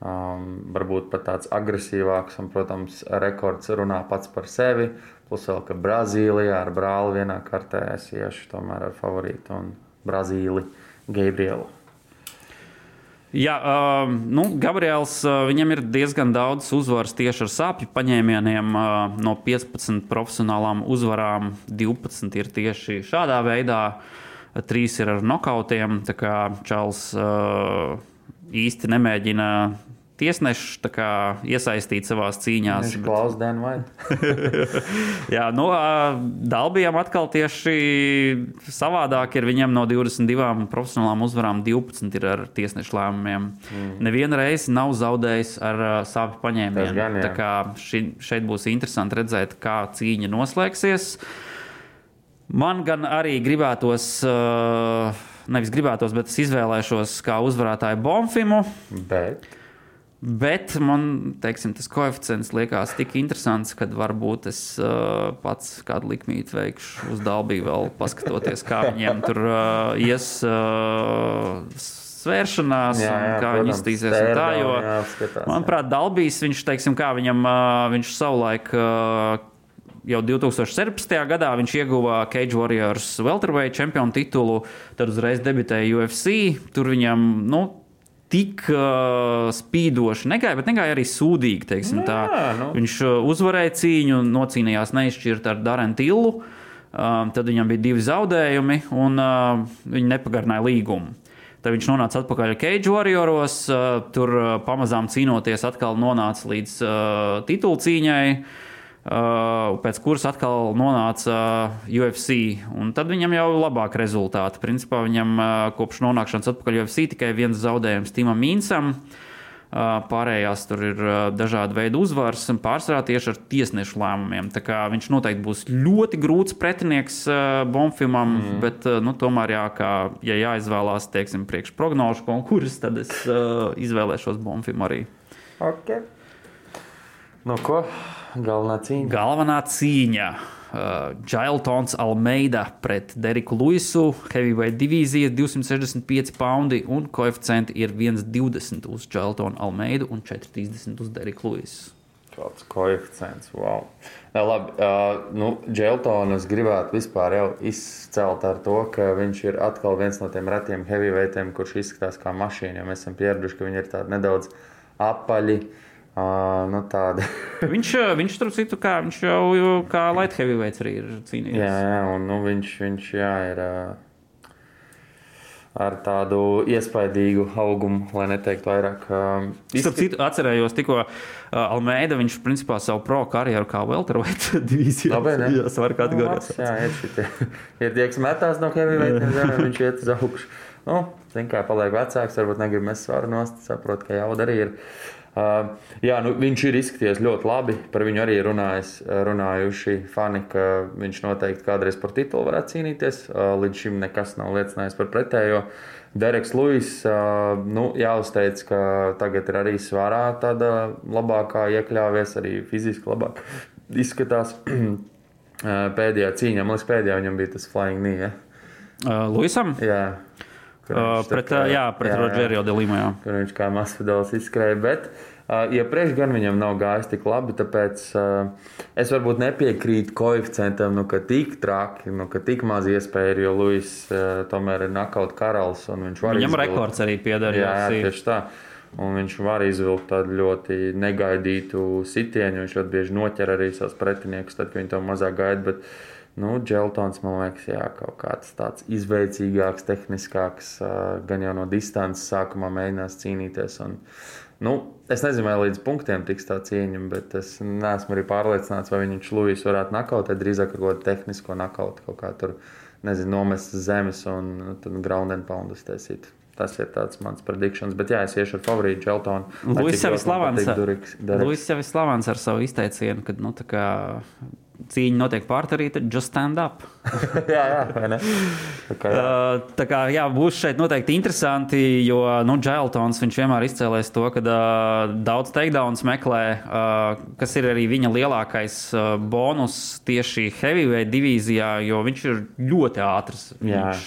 um, varbūt pat tāds agresīvāks, un, protams, rekords runā pats par sevi. Plus vēl, ka Brazīlijā ar brāli vienā kartē es iešu tomēr ar favorītu un Brazīli Gabrielu. Jā, uh, nu, Gabriels, uh, viņam ir diezgan daudz uzvaras tieši ar sāpju paņēmieniem. Uh, no 15 profesionālām uzvarām 12 ir tieši šādā veidā, 3 ir ar nokautiem. Tā kā Čāls uh, īsti nemēģina tiesnešu tā kā iesaistīt savā cīņā. Viņš klausās Dēnu vai? Jā, nu, ā, Dalbijam atkal tieši savādāk ir. Viņam no 22 profesionālām uzvarām 12 ir ar tiesnešu lēmumiem. Mm. Nevienu reizi nav zaudējis ar sāpju paņēmienu. gan. Tā kā ši, šeit būs interesanti redzēt, kā cīņa noslēgsies. Man gan arī gribētos, ā, nevis gribētos, bet es izvēlēšos kā uzvarētāju Bonfimu. Bet Bet man teiksim, tas koeficients liekas tik interesants, ka varbūt es uh, pats kādu likmīti veikšu uz Dabiju, vēl paskatoties, kā viņiem tur uh, ies uh, svēršanās, Jā, jā, un kā viņi iztīsies. un Tā, jo, jāapskatās, jā. manuprāt, Dabijs, viņš, teiksim, kā viņam, uh, viņš savulaik. Uh, Jau 2017. gadā viņš ieguva Cage Warriors Welterweight čempionu titulu, tad uzreiz debitēja UFC. Tur viņam, nu, tik uh, spīdoši negāja, bet negāja arī sūdīgi. teiksim tā. jā, nu. Viņš uzvarēja cīņu, nocīnījās neizšķirt ar Darenu Tillu. Um, tad viņam bija divi zaudējumi, un uh, viņi nepagarināja līgumu. Tad viņš nonāca atpakaļ Cage Warrioros, uh, tur uh, pamazām cīnoties, atkal nonāca līdz uh, titulu cīņai. Uh, pēc kuras atkal nonāca UFC. Un tad viņam jau ir labāki rezultāti. Principā viņam kopš nonākšanas atpakaļ UFC tikai viens zaudējums Timam Mīnsam. Pārējās tur ir dažādi veidi uzvaras, un pārsvarā tieši ar tiesnešu lēmumiem. Tā kā viņš noteikti būs ļoti grūts pretinieks Bonfimam, mm. bet uh, nu, tomēr, jā, kā, ja jāizvēlās, teiksim, priekš prognožu konkursu, tad es uh, izvēlēšos Bonfimu arī. okay. nu, ko? Galvenā cīņa. Galvenā cīņa. Uh, Jailtons Almeida pret Deriku Luisu, heavyweight divīzija 265 poundi un koeficienti ir 1,20 uz Jailtonu Almeidu un 4,30 uz Deriku Luisu. Kāds koeficients. Wow. Jā, labi, uh, nu, Dželtonu es gribētu vispār jau izcelt ar to, ka viņš ir atkal viens no tiem retiem heavyweightiem, kurš izskatās kā mašīna. jo Mēs esam pieraduši, ka viņi ir tādi nedaudz apaļi. Uh, nu, tādi. Viņš, uh, viņš tur citu, kā viņš jau jau kā light heavyweights arī ir cīnījies. jā, jā, un nu, viņš, viņš jā, ir uh, ar tādu iespaidīgu augumu, lai neteiktu vairāk. Uh, Starp citu, atcerējos tikko uh, Almeida, viņš principā savu pro karjeru kā welterweight divīzijā. Labi, ne? Jā, svaru kategorijās. Nu, Jā, ir šitie. Ir tie, kas metās no heavyweight, viņš iet uz augšu. Nu, zin, kā paliek vecāks, varbūt negrib mest svaru nost, saprot, ka jauda arī ir. Uh, jā, nu, viņš ir izskaties ļoti labi. Par viņu arī runājis, runājuši fani, ka viņš noteikti kādreiz par titulu varētu cīnīties. Uh, līdz šim nekas nav liecinājis par pretējo. Dereks Lūis, uh, nu, jāuzteic, ka tagad ir arī svarā tāda labākā iekļāvies, arī fiziski labāk izskatās pēdējā cīņā. Man liekas, pēdējā viņam bija tas flying knee. Ja? Uh, Luisam? Jā. Uh, pret, kā- uh, jā, pret Rodžerio Delīmu. Jā. Kur viņš kā masvidāls izskrēja. Bet uh, iepriekš gan viņam nav gājis tik labi, tāpēc uh, es varbūt nepiekrītu koeficientam, nu, ka tik traki, nu, ka tik maz iespēja ir, jo Luis uh, tomēr ir nakaut karalis un viņš var Viņam izvilkt- rekords arī pieder. Jā, jā, tieši tā. Un viņš var izvilkt tādu ļoti negaidītu sitienu. Viņš ļoti bieži noķer arī savus pretiniekus, tad, kad viņi to mazāk gaida. Bet, nu, Dželtons, man liekas, jā, kaut kāds tāds izveicīgāks, tehniskāks, gan jau no distances sākumā mēģinās cīnīties. Un, nu, es nezinu, vai līdz punktiem tiks tā cīņa, bet es neesmu arī pārliecināts, vai viņš Lūijas varētu nakautēt. Drīzāk ar kaut kādu tehnisko nakautu, kaut kā tur, nezinu, nomest zemes un nu, ground and pound uztaisīt. Tas ir tāds mans prediktions. Bet, jā, es iešu ar favorītu Dželtonu. cik jau ir slavens. ar savu izteicienu, ka nu, tā kā cīņa notiek pārtarī, tad just stand up. jā, jā, kā, jā. Uh, Tā kā jā, būs šeit noteikti interesanti, jo nu, Džēltons vienmēr izcēlēs to, ka uh, daudz takedowns meklē, uh, kas ir arī viņa lielākais uh, bonus tieši heavyweight divīzijā, jo viņš ir ļoti ātrs. Jā. Viņš,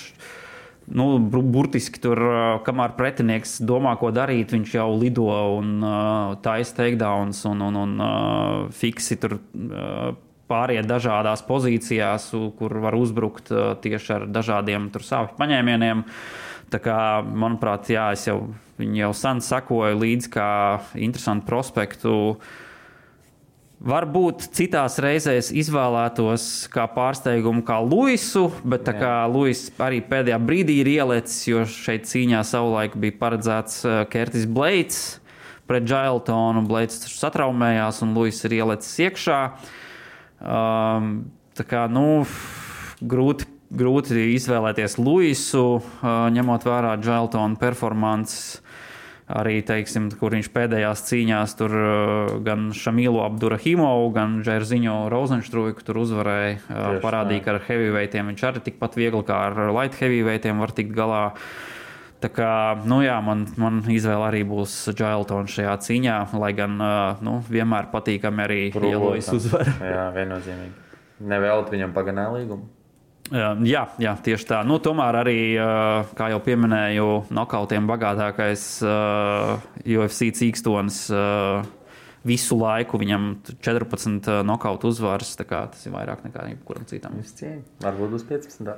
nu, bur- burtiski tur, uh, kamēr pretinieks domā, ko darīt, viņš jau lido un uh, taisa takedowns un, un, un uh, fiksi tur. Uh, Pāriet dažādās pozīcijās, kur var uzbrukt uh, tieši ar dažādiem sāpju paņēmieniem. Tā kā, manuprāt, jā, es jau, jau sen sekoju līdzi kā interesantu prospektu. Varbūt citās reizēs izvēlētos kā pārsteigumu, kā Luisu, bet tā kā Luis arī pēdējā brīdī ir ielicis, jo šeit cīņā savulaik bija paredzēts uh, Kertis Blades pret Džailtonu. Blades tur satraumējās un Luis ir ielicis iekšā. Um, tā kā, nu, grūti, grūti izvēlēties Luisu, uh, ņemot vērā Džailtonu performances arī, teiksim, kur viņš pēdējās cīņās tur uh, gan Šamīlu Abdurahimovu, gan Džerziņu Rozenštruiku tur uzvarēja. Uh, parādīja, ka ar heavyweightiem viņš arī tikpat viegli kā ar light heavyweightiem var tikt galā. Tā kā, nu jā, man, man izvēle arī būs Džailtons šajā cīņā, lai gan nu, vienmēr patīkami arī ielojas uzvar. Jā, viennozīmīgi. Nevēlt viņam paganā līgumu. Jā, jā, tieši tā. Nu, tomēr arī, kā jau pieminēju, nokautiem bagātākais UFC cīkstonis uh, visu laiku. Viņam 14 nokautu uzvaras. tā kā Tas ir vairāk nekā jebkuram citam. Varbūt būs 15.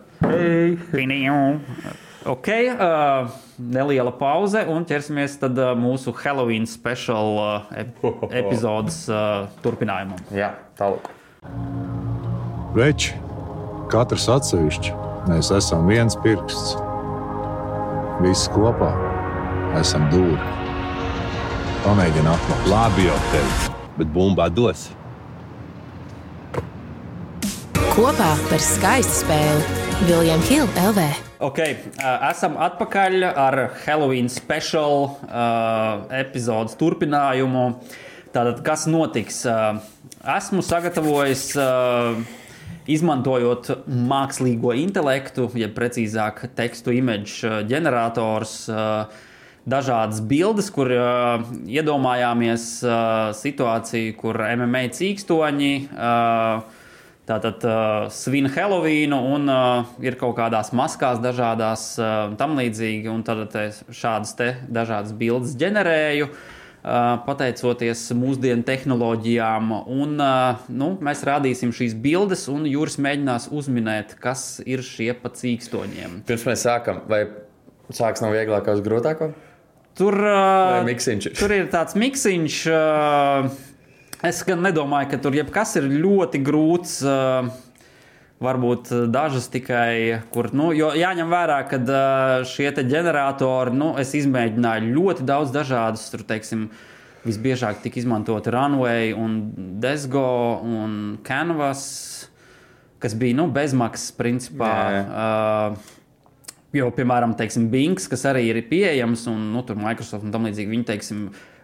Ok, uh, neliela pauze un ķersimies tad uh, mūsu Halloween special uh, ep epizodes uh, turpinājumam. Jā, tālāk. Veči, katrs atsevišķi, mēs esam viens pirksts. Visi kopā esam dūri. Pamēģini atklāt. Labi jau tevi, bet bumbā dos. Kopā par skaistu spēli Viljams Hilde LV. Ok, uh, esam atpakaļ ar Halloween special uh, epizodes turpinājumu. Tātad, kas notiks? Uh, esmu sagatavojis, uh, izmantojot mākslīgo intelektu, jeb precīzāk tekstu imidžu uh, ģenerators. Uh, Dažādas bildes, kur uh, iedomājāmies uh, situāciju, kur MMA cīkstoņi uh, Tātad uh, svin Helovīnu un uh, ir kaut kādās maskās, dažādās uh, tam līdzīgi. Un tad šādas te dažādas bildes ģenerēju, uh, pateicoties mūsdienu tehnoloģijām. Un, uh, nu, mēs rādīsim šīs bildes, un Jūras mēģinās uzminēt, kas ir šie pa cīkstoņiem. Pirms mēs sākam, vai sāks no vieglākā uz grūtāko? Tur, uh, tur ir tāds miksiņš. Uh, es gan nedomāju, ka tur jebkas ir ļoti grūts. Uh, Varbūt uh, dažas tikai, kur, nu, jo jāņem vērā, ka uh, šie te ģeneratori, nu, es izmēģināju ļoti daudz dažādus, tur, teiksim, visbiežāk tika izmantoti Runway un Desgo un Canvas, kas bija, nu, bezmaksas principā. Jā, Uh, Jo, piemēram, teiksim, Bings, kas arī ir pieejams, un nu, tur Microsoft un tam līdzīgi, viņi, teiksim,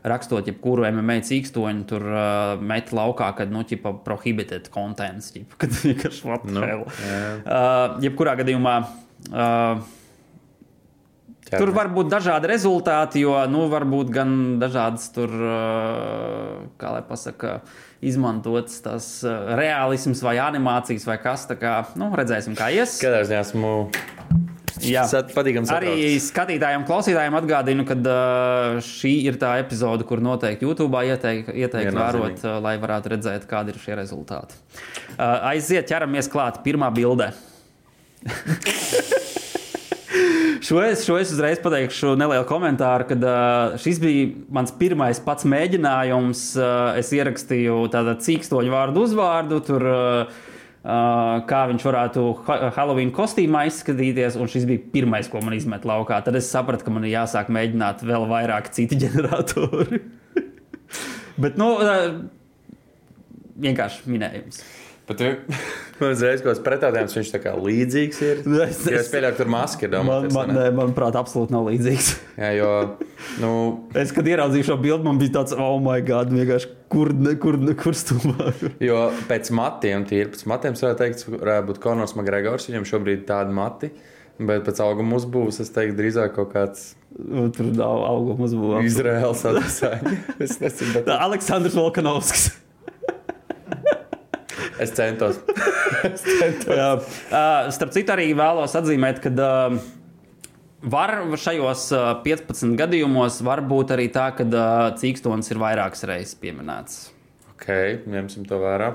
rakstot jebkuru MMA cīkstoņu, tur uh, met laukā, kad, nu, ķipa prohibited contents, ķipa, kad vienkārši what the Nu, hell. Uh, jebkurā gadījumā. Uh, Ķeramies. Tur var būt dažādi rezultāti, jo nu, var būt gan dažādas tur, uh, kā lai pasaka, izmantotas tas uh, realisms vai animācijas vai kas. Tā kā, nu, redzēsim, kā ies. Ziņā esmu Jā. patīkams Arī skatītājiem, klausītājiem atgādinu, ka uh, šī ir tā epizode, kur noteikti YouTube ieteiktu ieteikt Viennozīmīgi. vērot, uh, lai varētu redzēt, kādi ir šie rezultāti. Uh, aiziet, ķeramies klāt pirmā bildē. Šo es, šo es uzreiz pateikšu nelielu komentāru, kad uh, šis bija mans pirmais pats mēģinājums. Uh, es ierakstīju tādu cīkstoņu vārdu uzvārdu, tur, uh, kā viņš varētu ha Halloween kostīmā izskatīties, un šis bija pirmais, ko man izmet laukā. Tad es sapratu, ka man ir jāsāk mēģināt vēl vairāk citi ģeneratori. Bet, nu, vienkārši minējums. Bet tu- man uzreiz kaut kāds pretādījums, viņš tā kā līdzīgs ir. Es- Jo es pieļauju, ka tur maska ir Man, domāta. man, nē, manuprāt, absolūti nav līdzīgs. Jā, jo, nu, Es, kad ieraudzīju šo bildi, man bija tāds, oh, my God, vienkārši kur, kur, kur stūmāk. jo pēc matiem, tīri pēc matiem, es varētu teikt, varētu būt Konors Makgregors. Viņam šobrīd ir tādi mati. Bet pēc auguma uzbūves es teiktu, drīzāk kaut kāds Nu, Tur nav auguma uzbūvēta. Izraels atbildīgs. es nezinu, bet Aleksandrs Volkanovskis. es centos. Jā. Uh, Starp citu, arī vēlos atzīmēt, ka uh, var šajos uh, 15 gadījumos var būt arī tā, ka uh, cīkstons ir vairākas reizes pieminēts. Ok, ņemsim to vērā.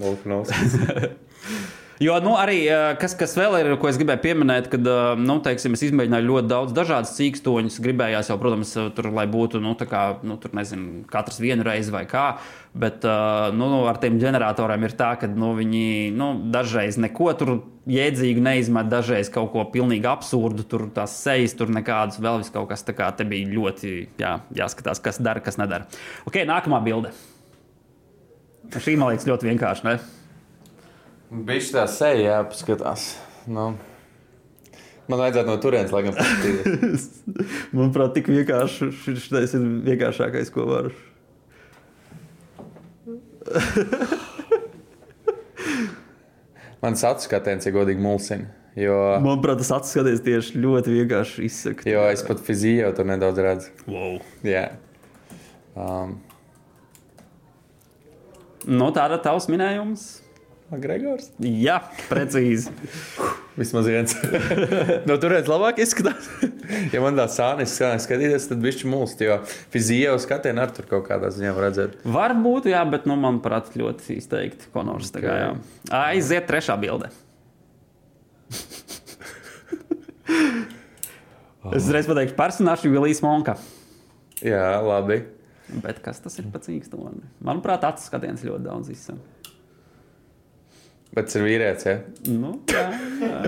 Volkanovs. Jo, nu, arī eh, kas, kas vēl ir, ko es gribēju pieminēt, kad eh, nu, teiksim, es izmēģināju ļoti daudz dažādas cīkstoņus. Gribējās jau, protams, tur, lai būtu nu, kā, nu, tur, nezinu, katrs vienu reizi vai kā. Bet eh, nu, nu, ar tiem ģeneratoriem ir tā, ka nu, viņi nu, dažreiz neko tur jēdzīgu neizmet, dažreiz kaut ko pilnīgi absurdu. Tur tās sejas, tur nekādas vēl vis kaut kas. Tā kā te bija ļoti jā, jāskatās, kas dara, kas nedara. Ok, nākamā bilde. Šī man liekas ļoti vienkārši. Ne? Viņš tā seja jāpaskatās. Nu. Man vajadzētu no turienes, lai gan paskatīties. Manuprāt, tik vienkārši šis ir vienkāršākais, ko var. Mans acu skatiens ir godīgi mulsina. Jo, Manuprāt, tas atskatās tieši ļoti vienkārši izsakt. jo es pat fiziju jau tur nedaudz redzu. Wow. Jā. Um, Nu, tāda tavs minējums. Gregors. Jā, precīzi. Vismaz viens. no turienes labāk izskatās. ja man tā sānis skatīties, tad viņš mulst. Jo fiziju skatienu ar tur kaut kādā ziņā redzēt. Varbūt, jā, bet, nu, manuprāt, ļoti izteikti Konors. Okay. Kā. Aiziet trešā bilde. es uzreiz pateikšu, personāžs Vilijas Monka. Jā, labi. Bet kas tas ir pats īstenībā? Manuprāt, acu skatiens ļoti daudz izsaka. Bet tas ir vīrietis. Ja? Nu, jā, jā.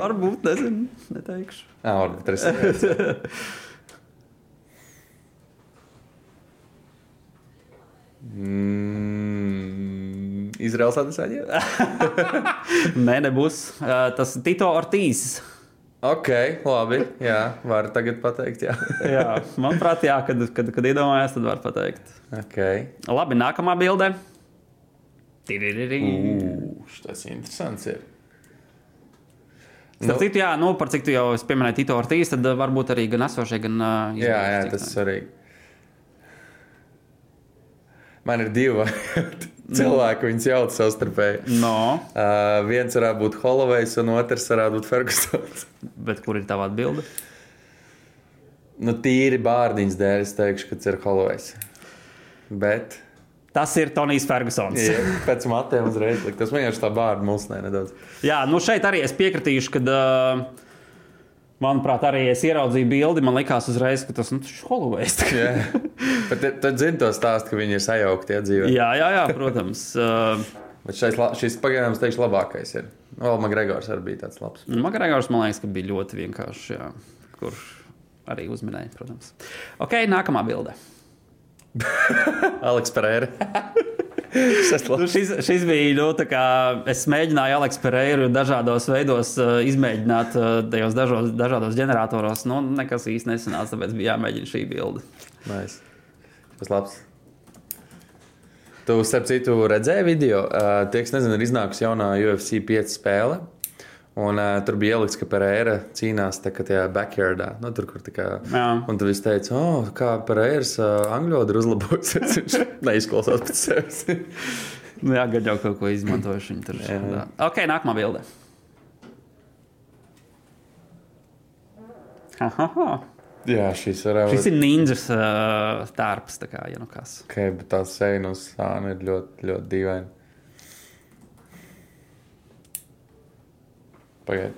Varbūt, nezinu, neteikšu. Jā, varbūt tas ir vīrietis. Mm, Izraels adresāņa? Nē, nebūs. Uh, tas ir Tito Ortiz. Ok, labi. Jā, var tagad pateikt. Jā. Jā, manuprāt, jā, kad, kad, kad iedomājās, tad var pateikt. Okay. Labi, nākamā bilde. Tas ir interesants. Ir. Starp citu, jā, nu, par cik tu jau esi pieminējis Tito Ortiz, tad uh, varbūt arī gan esošie, gan uh, Jā, jā, izvēlēti tas ir svarīgi. Man ir divi cilvēki, viņas jauc savstarpēji. No, Uh, viens varētu būt Holovejs, un otrs varētu būt Fergusons. bet kur ir tava atbilde? nu, tīri bārdiņas dēļ es teikšu, ka tas ir Holovejs. Bet Tas ir Tonijs Fergusons. ja, pēc matiem uzreiz. Tas vienkārši tā bārda mulsnē nedaudz. Jā, nu šeit arī es piekritīšu, ka, uh, manuprāt, arī es ieraudzīju bildi. Man liekas, uzreiz, ka tas nu, ir Holovejs. Jā. Bet tad- zini to stāstu, ka viņi ir sajaukti ja, dzīvē. jā, jā, jā, protams. Bet šais, šis pagaidām, es teikšu, labākais ir. Vēl Magregors arī bija tāds labs. Makarāns man liekas, ka bija ļoti vienkāršs. Jā, kurš arī uzminēja, protams. Ok, nākamā bilde. Aleks Pereira. Šis Nu, šis, šis bija. Nu, tā kā es mēģināju Aleksu Pereiru dažādos veidos uh, izmēģināt, uh, tajos dažos, dažādos ģeneratoros. Nu, nekas īsti nesanāca, tāpēc bija jāmēģina šī bilde. Nice. Tas labs. Tu, starp citu, redzēji video. Uh, tie, kas nezina, ir iznākusi jaunā UFC 5 spēle. Un uh, tur bija ielikts, ka Pereira cīnās kā tajā backyardā. Nu, tur, kur kā. Jā. Un tu viss teici, oh, kā Pereiras uh, angļu valoda ir uzlabojusies. Viņš neizklausās pēc sevis. Nu, jā, gadu jau kaut ko izmantojuši. Viņi tur Jā. Ok, nākamā bilde. Aha, Jā, šis varētu šis ir ninjas uh, tārps. tā Kā, ja nu kas. Okay, bet tā sēna uz sāna ir ļoti, ļoti dīvaina. Pagaidiet.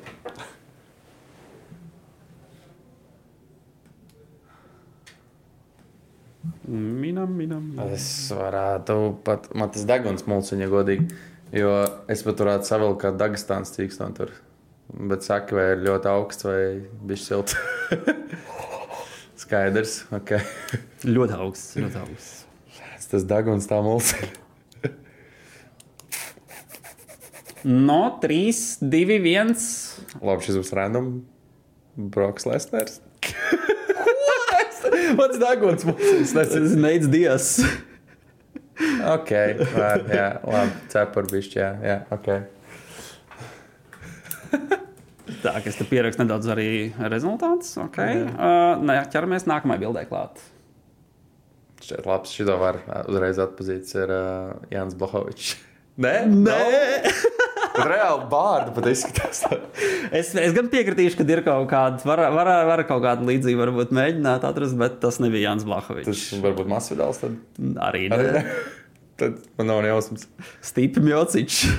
Minam, minam. minam. Es varētu pat, man tas deguns mulciņa godīgi, jo es pat varētu savilkt kā Dagestāns cīkstonu tur. Bet saka, vai ir ļoti augsts vai bišķi silts. Skaidrs, ok. Ļoti augsts. Ļoti augsts. Tas deguns tā mulciņa. No 3, 2, 1. Labi, šis būs random. Broks Lesners. Mans deguns mulciņas. Tas ir Neits Dievs. Ok, var, jā, labi. Cepur bišķi, jā, jā, ok. Tā, ka es te pierakstu nedaudz arī rezultātus. Okay. Uh, nē, ķeramies nākamajai bildē klāt. Šķiet labs, šito var uzreiz atpazīt, ir uh, Jānis Blahovičs. Nē, Nē. Reāli bārda pat izskatās. tā. Es, es gan piekritīšu, ka ir kaut kāda, var, var, var kaut kāda līdzība, varbūt mēģināt atrast, bet tas nebija Jānis Blahovičs. Tas varbūt masvidāls tad. Arī Arī ne. ne. Tad man nav jausmas. Stīpi Mjocičs.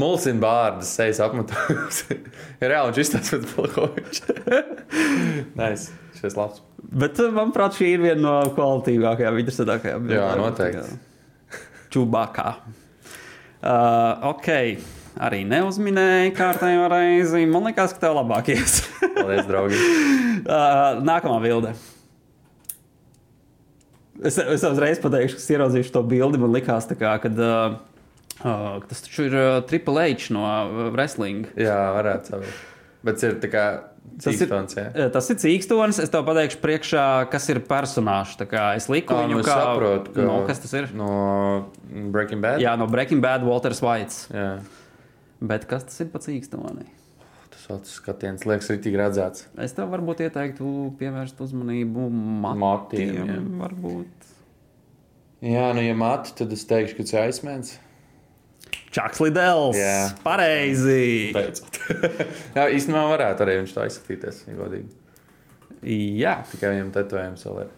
Mulsina bārdas, sejas apmetojums. Reāli, viņš izstāsta pēc Blahovičs. Nē, šis labs. Bet, uh, manuprāt, šī ir viena no kvalitīvākajām, interesantākajām. Jā, noteikti. Čubakā. Uh, ok, arī neuzminēju kārtējo reizi. Man liekas, ka tev labāk ies. Paldies, draugi. Uh, nākamā bilde. Es, es uzreiz pateikšu, ka es ieraudzīju šo bildi. Man liekas, ka uh, uh, tas taču ir uh, Triple H no uh, wrestling. Jā, varētu saprast. Bet ir tā kā Tas ir, cīkstons, jā. uh, tas ir cīkstons. Es tev pateikšu, priekšā, kas ir personāžs. Es liku viņu nu kā saprotu, ka- no, kas tas ir. No Breaking Bad? Jā, no Breaking Bad, Walters jā. Bet kas tas ir pa cīkstoni? Tas otrs skatiens liekas rītīgi redzēts. Es tev varbūt ieteiktu pievērst uzmanību matiem. Matiem, jā. varbūt. Jā, nu, ja matu, tad es teikšu, ka tas ir aizsmēns. Čaks Lidels. Jā. Pareizi. Jā, īstenībā varētu arī viņš tā izskatīties, ja godīgi. Jā. Tikai viņam tetovējums vēl ir.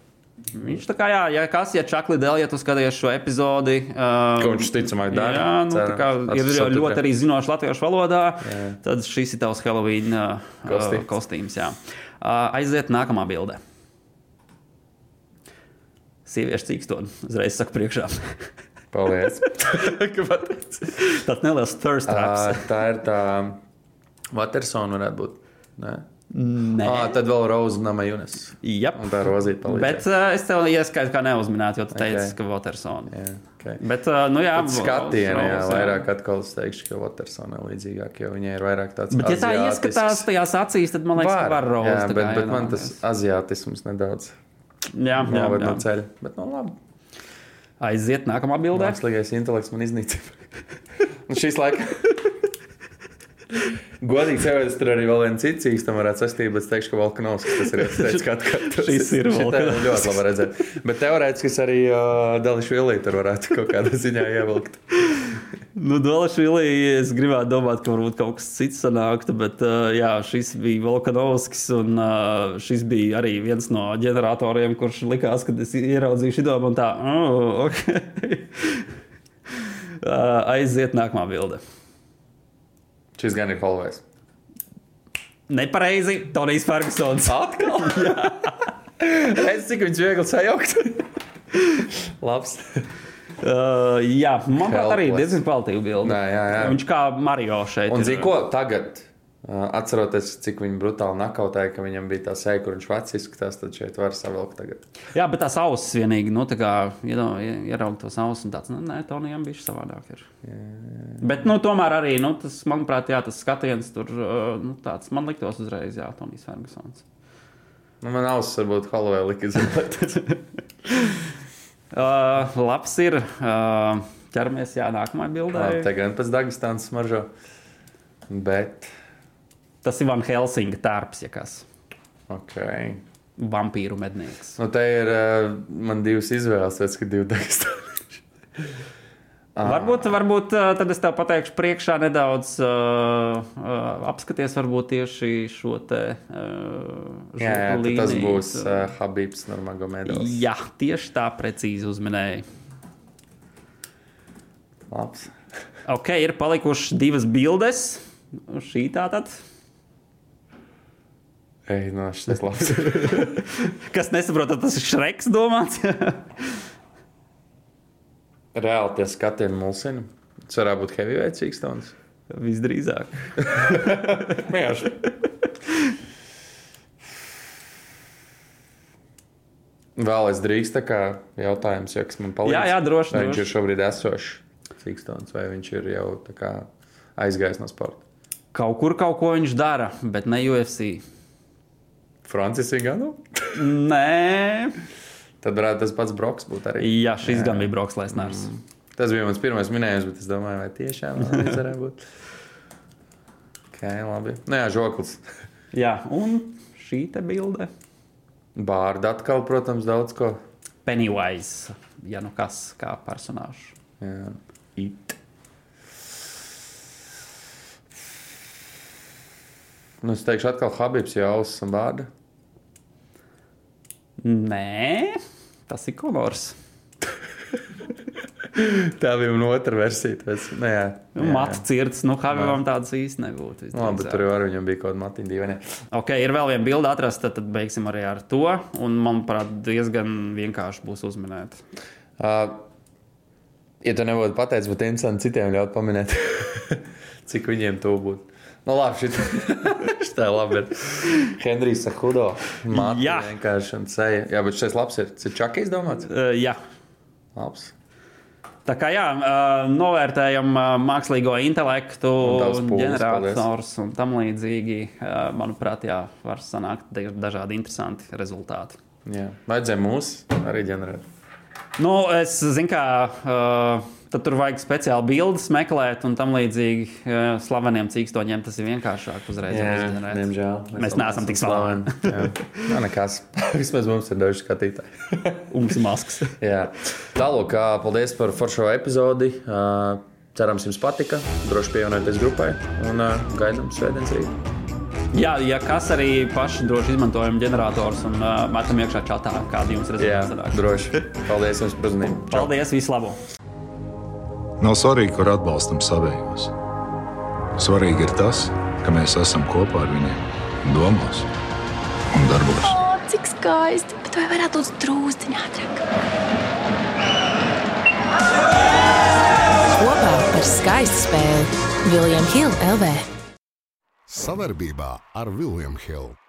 Viņš tā kā, jā, ja kas, ja Čakli Dēl, ja tu skaties šo epizodi, uh, Ko viņš ticamāk dara? Jā, nu, tā kā ir Atsapratu, ļoti arī zinošs latviešu valodā, Jā. tad šis ir tavs Halloween uh, Kostīms. kostīms. Jā. Uh, aiziet nākamā bilde. Sieviešu cīkstoni, uzreiz saku priekšā. Paldies. Tāds neliels thirst traps. Ā, tā ir tā Watersona varētu būt. Nē. Nē, À, tad vēl Roza Nama Junas. Jep. Un tā rozīt palīdz. Bet uh, es tev ieskaitu, kā neuzminēt, jo tu teici, Ok. ka Watersona. Jā, okay. Bet, uh, nu jā, skatienā, jā, vairāk atkal es teikšu, ka Watersona ir līdzīgāk, jo viņai ir vairāk tāds Bet, ja tā aziātisks. ieskatās tajās acīs, tad man liekas, ka var rozi. jā, bet, bet man tas aziātisms nedaudz jā, jā, noved no jā. ceļa. Bet, nu, labi. Aiziet nākamā bildē. Mākslīgais intelekts man iznīcina. Un šīs laika. Godīgi sakot, tur arī vēl vienu citu īstenībā varētu sastāvīt, bet es teikšu, ka Volkanovskis tas ir teicis, ka tas Šis ir Volkanovskis. ļoti labi redzēt. Bet teorētiski arī uh, Dališvili tur varētu kaut kādā ziņā ievilkt. Nu, Dolašvili, es gribētu domāt, ka varbūt kaut kas cits sanāktu, bet uh, jā, šis bija Volkanovskis, un uh, šis bija arī viens no ģeneratoriem, kurš likās, kad es ieraudzīju šo domu, un tā, oh, ok. uh, aiziet nākamā bilde. Šis gan ir Holvējs. Nepareizi, Tonijs Fergusons. Atkal? Redz, cik viņš viegli sajaukt. Labs. Uh, jā, manuprāt, arī diezgan kvalitīva bilde. Nē, jā, jā. Viņš kā Mario šeit. Un ir. zini, ko tagad? Uh, Atceroties, cik viņi brutāli nakautēja, ka viņam bija tā seja, kur viņš vecs izskatās, tad šeit var savilkt tagad. Jā, bet tās ausis vienīgi, nu, tā kā ieraugt tos ausis un tāds, nu, nē, Tonijam bija savādāk. Ir. Bet, nu, tomēr arī, nu, tas, manuprāt, jā, tas skatiens tur, uh, nu, tāds man liktos uzreiz, jā, Tonijs Fergusons. Nu, man ausis varbūt Holloway lika izvēlēties. Uh, labs ir. Uh, ķeramies, jā, nākamajai bildē. Te gan pēc Dagestānas smaržo. Bet, Tas ir Van Helsinga tērps, ja kas ok. vampīru mednieks. Nu, te ir uh, man divas izvēles, redz, ka divi teksti. Varbūt, varbūt ā, tad es tev pateikšu, priekšā nedaudz uh, uh, apskaties, varbūt tieši šo te uh, Jā, jā tad tas līniju. būs uh, Habibs Nurmagomedovs. Jā, tieši tā precīzi uzminēja. Labs. Ok, ir palikušas divas bildes. Šī tā tad. Ej, no, šis labs. Kas nesaprot, tas ir Šreks domāts. Reāli tie skatieni mulsina. Tas varētu būt heavyweight sīkstons. Visdrīzāk. Vienkārši. Vēl es drīkstu, tā kā jautājums, ja kas man palīdz. Jā, jā, droši, Vai viņš ir šobrīd esošs sīkstons, vai viņš ir jau tā kā aizgājis no sporta? Kaut kur kaut ko viņš dara, bet ne UFC. Francis Iganu? Nē, Tad varētu tas pats Broks būt arī. jā, šis gan bija Broks Lesners. Tas bija mans pirmais minējums, bet es domāju, vai tiešām tas varētu būt. Ok, labi. Nu jā, žoklis. Jā, un šī te bilde. Bārda atkal, protams, daudz ko. Pennywise, ja nu kas, kā personāžs. Jā. It. Nu, es teikšu, atkal Habibs jau ausis un bārda. Nē, tas ir Konors. Tā bija mana otra versija. Tas, nu, jā, Nu, Matu cirts, nu, Habibam tādas īsti nebūtu. Labi, bet tur jau arī viņam bija kaut kāda matiņa dīvainā. Ok, ir vēl viena bilde atrasta, tad beigsim arī ar to. Un, manuprāt, diezgan vienkārši būs uzminēt. Uh, ja tu nebūtu pateicis, būtu interesanti citiem ļaut pamanīt, cik viņiem to būtu. Nu, labi, tā ir labi. Henrijs. Māte Jā. vienkārši un ceļa. Jā, bet šis labs ir. Tas ir Čakijs domāts? Uh, jā, Labs. Tā kā jā, novērtējam mākslīgo intelektu, ģenerators un tam līdzīgi. Manuprāt, jā, var sanākt da- dažādi interesanti rezultāti. Jā. Vajadzēja mūs arī ģenerēt. Nu, es zinu, kā uh, tad tur vajag speciāli bildes meklēt un tam līdzīgi. Slaveniem cīkstoņiem tas ir vienkāršāk uzreiz. izģenerēt. diemžēl. Mēs neesam tik slaveni. Jā, Nā, nekas. Vismaz mums ir daži skatītāji. Ums masks. Jā. Tālāk, paldies par foršo epizodi. Cerams, jums patika. Droši pievienojieties grupai un gaidām svētdienas rītā. Jā, ja kas arī paši droši izmantojam ģenerators un uh, metam iekšā čatā, kādi jums Jā, rezultāti sanāk. droši. Paldies jums par uzmanību. Paldies, vislabāk! Nav svarīgi, kur atbalstam savējos. Svarīgi ir tas, ka mēs esam kopā ar viņiem, domās un darbos. O, cik skaisti! Bet vai varētu būt drūzciņā ātrāk? Kopā par skaistu spēli Viljams Hilde LV. Savarbībā ar Vilniņu Hildu.